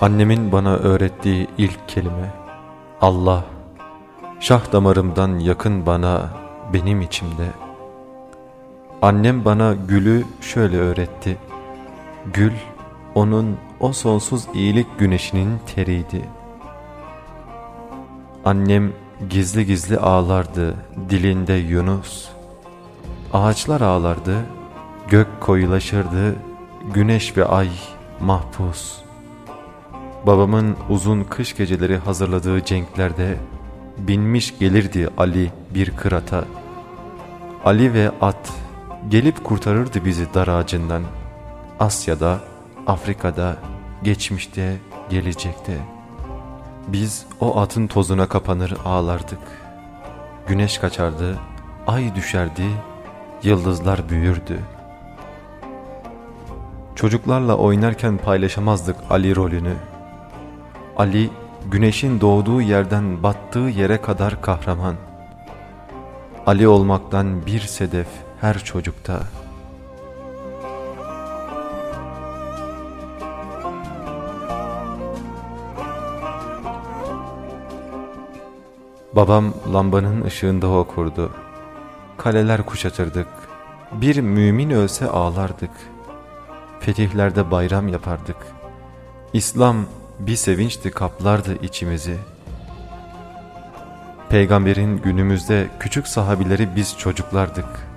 Annemin bana öğrettiği ilk kelime Allah Şah damarımdan yakın bana benim içimde. Annem bana gülü şöyle öğretti. Gül onun o sonsuz iyilik güneşinin teriydi. Annem gizli gizli ağlardı dilinde Yunus. Ağaçlar ağlardı gök koyulaşırdı güneş ve ay mahpus Babamın uzun kış geceleri hazırladığı cenklerde binmiş gelirdi Ali bir kırata. Ali ve at gelip kurtarırdı bizi dar ağacından. Asya'da, Afrika'da, geçmişte, gelecekte. Biz o atın tozuna kapanır ağlardık. Güneş kaçardı, ay düşerdi, yıldızlar büyürdü. Çocuklarla oynarken paylaşamazdık Ali rolünü. Ali güneşin doğduğu yerden battığı yere kadar kahraman. Ali olmaktan bir sedef her çocukta. Babam lambanın ışığında okurdu. Kaleler kuşatırdık. Bir mümin ölse ağlardık. Fetihlerde bayram yapardık. İslam bir sevinçti kaplardı içimizi. Peygamberin günümüzde küçük sahabileri biz çocuklardık.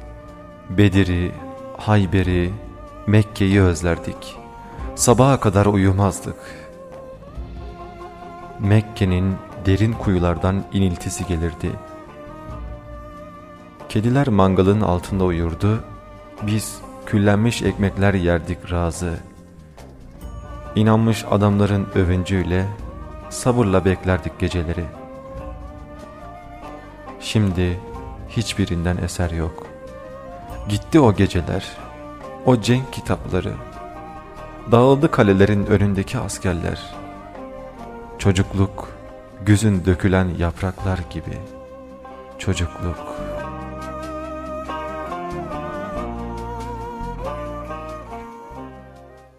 Bedir'i, Hayber'i, Mekke'yi özlerdik. Sabaha kadar uyumazdık. Mekke'nin derin kuyulardan iniltisi gelirdi. Kediler mangalın altında uyurdu, biz küllenmiş ekmekler yerdik razı. İnanmış adamların övüncüyle sabırla beklerdik geceleri. Şimdi hiçbirinden eser yok. Gitti o geceler, o cenk kitapları. Dağıldı kalelerin önündeki askerler. Çocukluk, güzün dökülen yapraklar gibi. Çocukluk.